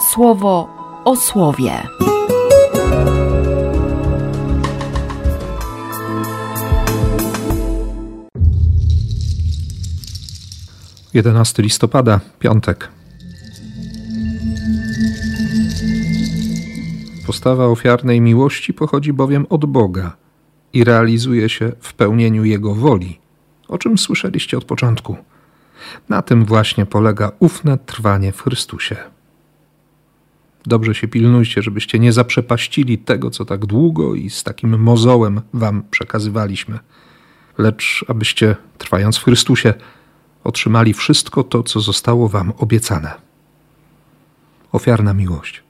słowo o słowie. 11 listopada, piątek. Postawa ofiarnej miłości pochodzi bowiem od Boga i realizuje się w pełnieniu Jego woli, o czym słyszeliście od początku. Na tym właśnie polega ufne trwanie w Chrystusie. Dobrze się pilnujcie, żebyście nie zaprzepaścili tego, co tak długo i z takim mozołem wam przekazywaliśmy, lecz abyście, trwając w Chrystusie, otrzymali wszystko to, co zostało wam obiecane. Ofiarna miłość.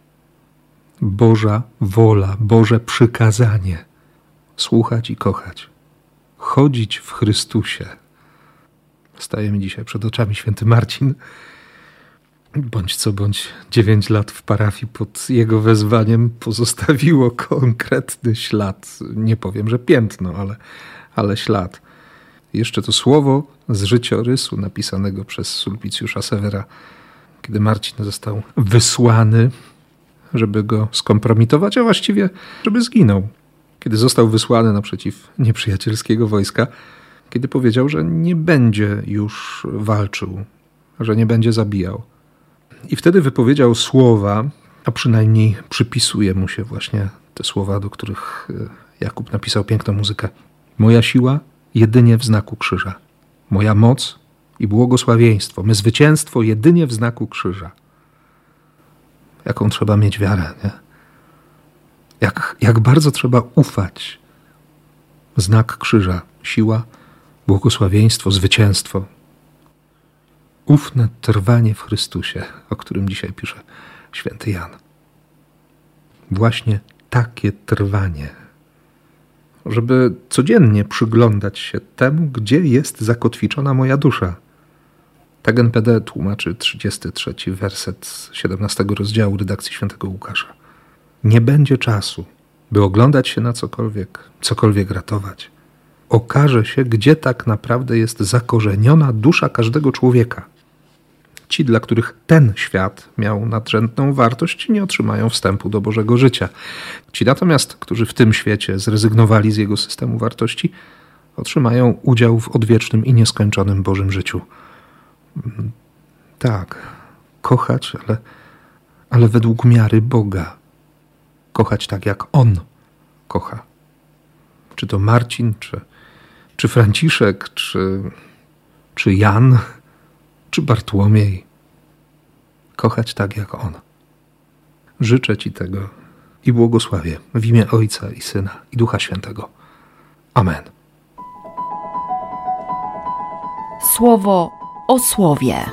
Boża wola, Boże przykazanie. Słuchać i kochać. Chodzić w Chrystusie. Staje mi dzisiaj przed oczami święty Marcin. Bądź co bądź dziewięć lat w parafii pod jego wezwaniem pozostawiło konkretny ślad. Nie powiem, że piętno, ale, ale ślad. Jeszcze to słowo z życiorysu napisanego przez Sulpicjusza Severa, kiedy Marcin został wysłany, żeby go skompromitować, a właściwie, żeby zginął. Kiedy został wysłany naprzeciw nieprzyjacielskiego wojska, kiedy powiedział, że nie będzie już walczył, że nie będzie zabijał. I wtedy wypowiedział słowa, a przynajmniej przypisuje mu się właśnie te słowa, do których e, Jakub napisał piękną muzykę. Moja siła jedynie w znaku krzyża. Moja moc i błogosławieństwo, my zwycięstwo jedynie w znaku krzyża. Jaką trzeba mieć wiarę, nie? Jak, jak bardzo trzeba ufać. Znak krzyża, siła, błogosławieństwo, zwycięstwo. Ufne trwanie w Chrystusie, o którym dzisiaj pisze święty Jan. Właśnie takie trwanie żeby codziennie przyglądać się temu, gdzie jest zakotwiczona moja dusza. Tak NPD tłumaczy 33 werset 17 rozdziału redakcji świętego Łukasza. Nie będzie czasu, by oglądać się na cokolwiek, cokolwiek ratować. Okaże się, gdzie tak naprawdę jest zakorzeniona dusza każdego człowieka – Ci, dla których ten świat miał nadrzędną wartość, nie otrzymają wstępu do Bożego życia. Ci natomiast, którzy w tym świecie zrezygnowali z jego systemu wartości, otrzymają udział w odwiecznym i nieskończonym Bożym życiu. Mm, tak, kochać, ale, ale według miary Boga. Kochać tak, jak On kocha. Czy to Marcin, czy, czy Franciszek, czy, czy Jan czy Bartłomiej, kochać tak jak On. Życzę Ci tego i błogosławię w imię Ojca i Syna i Ducha Świętego. Amen. Słowo o słowie.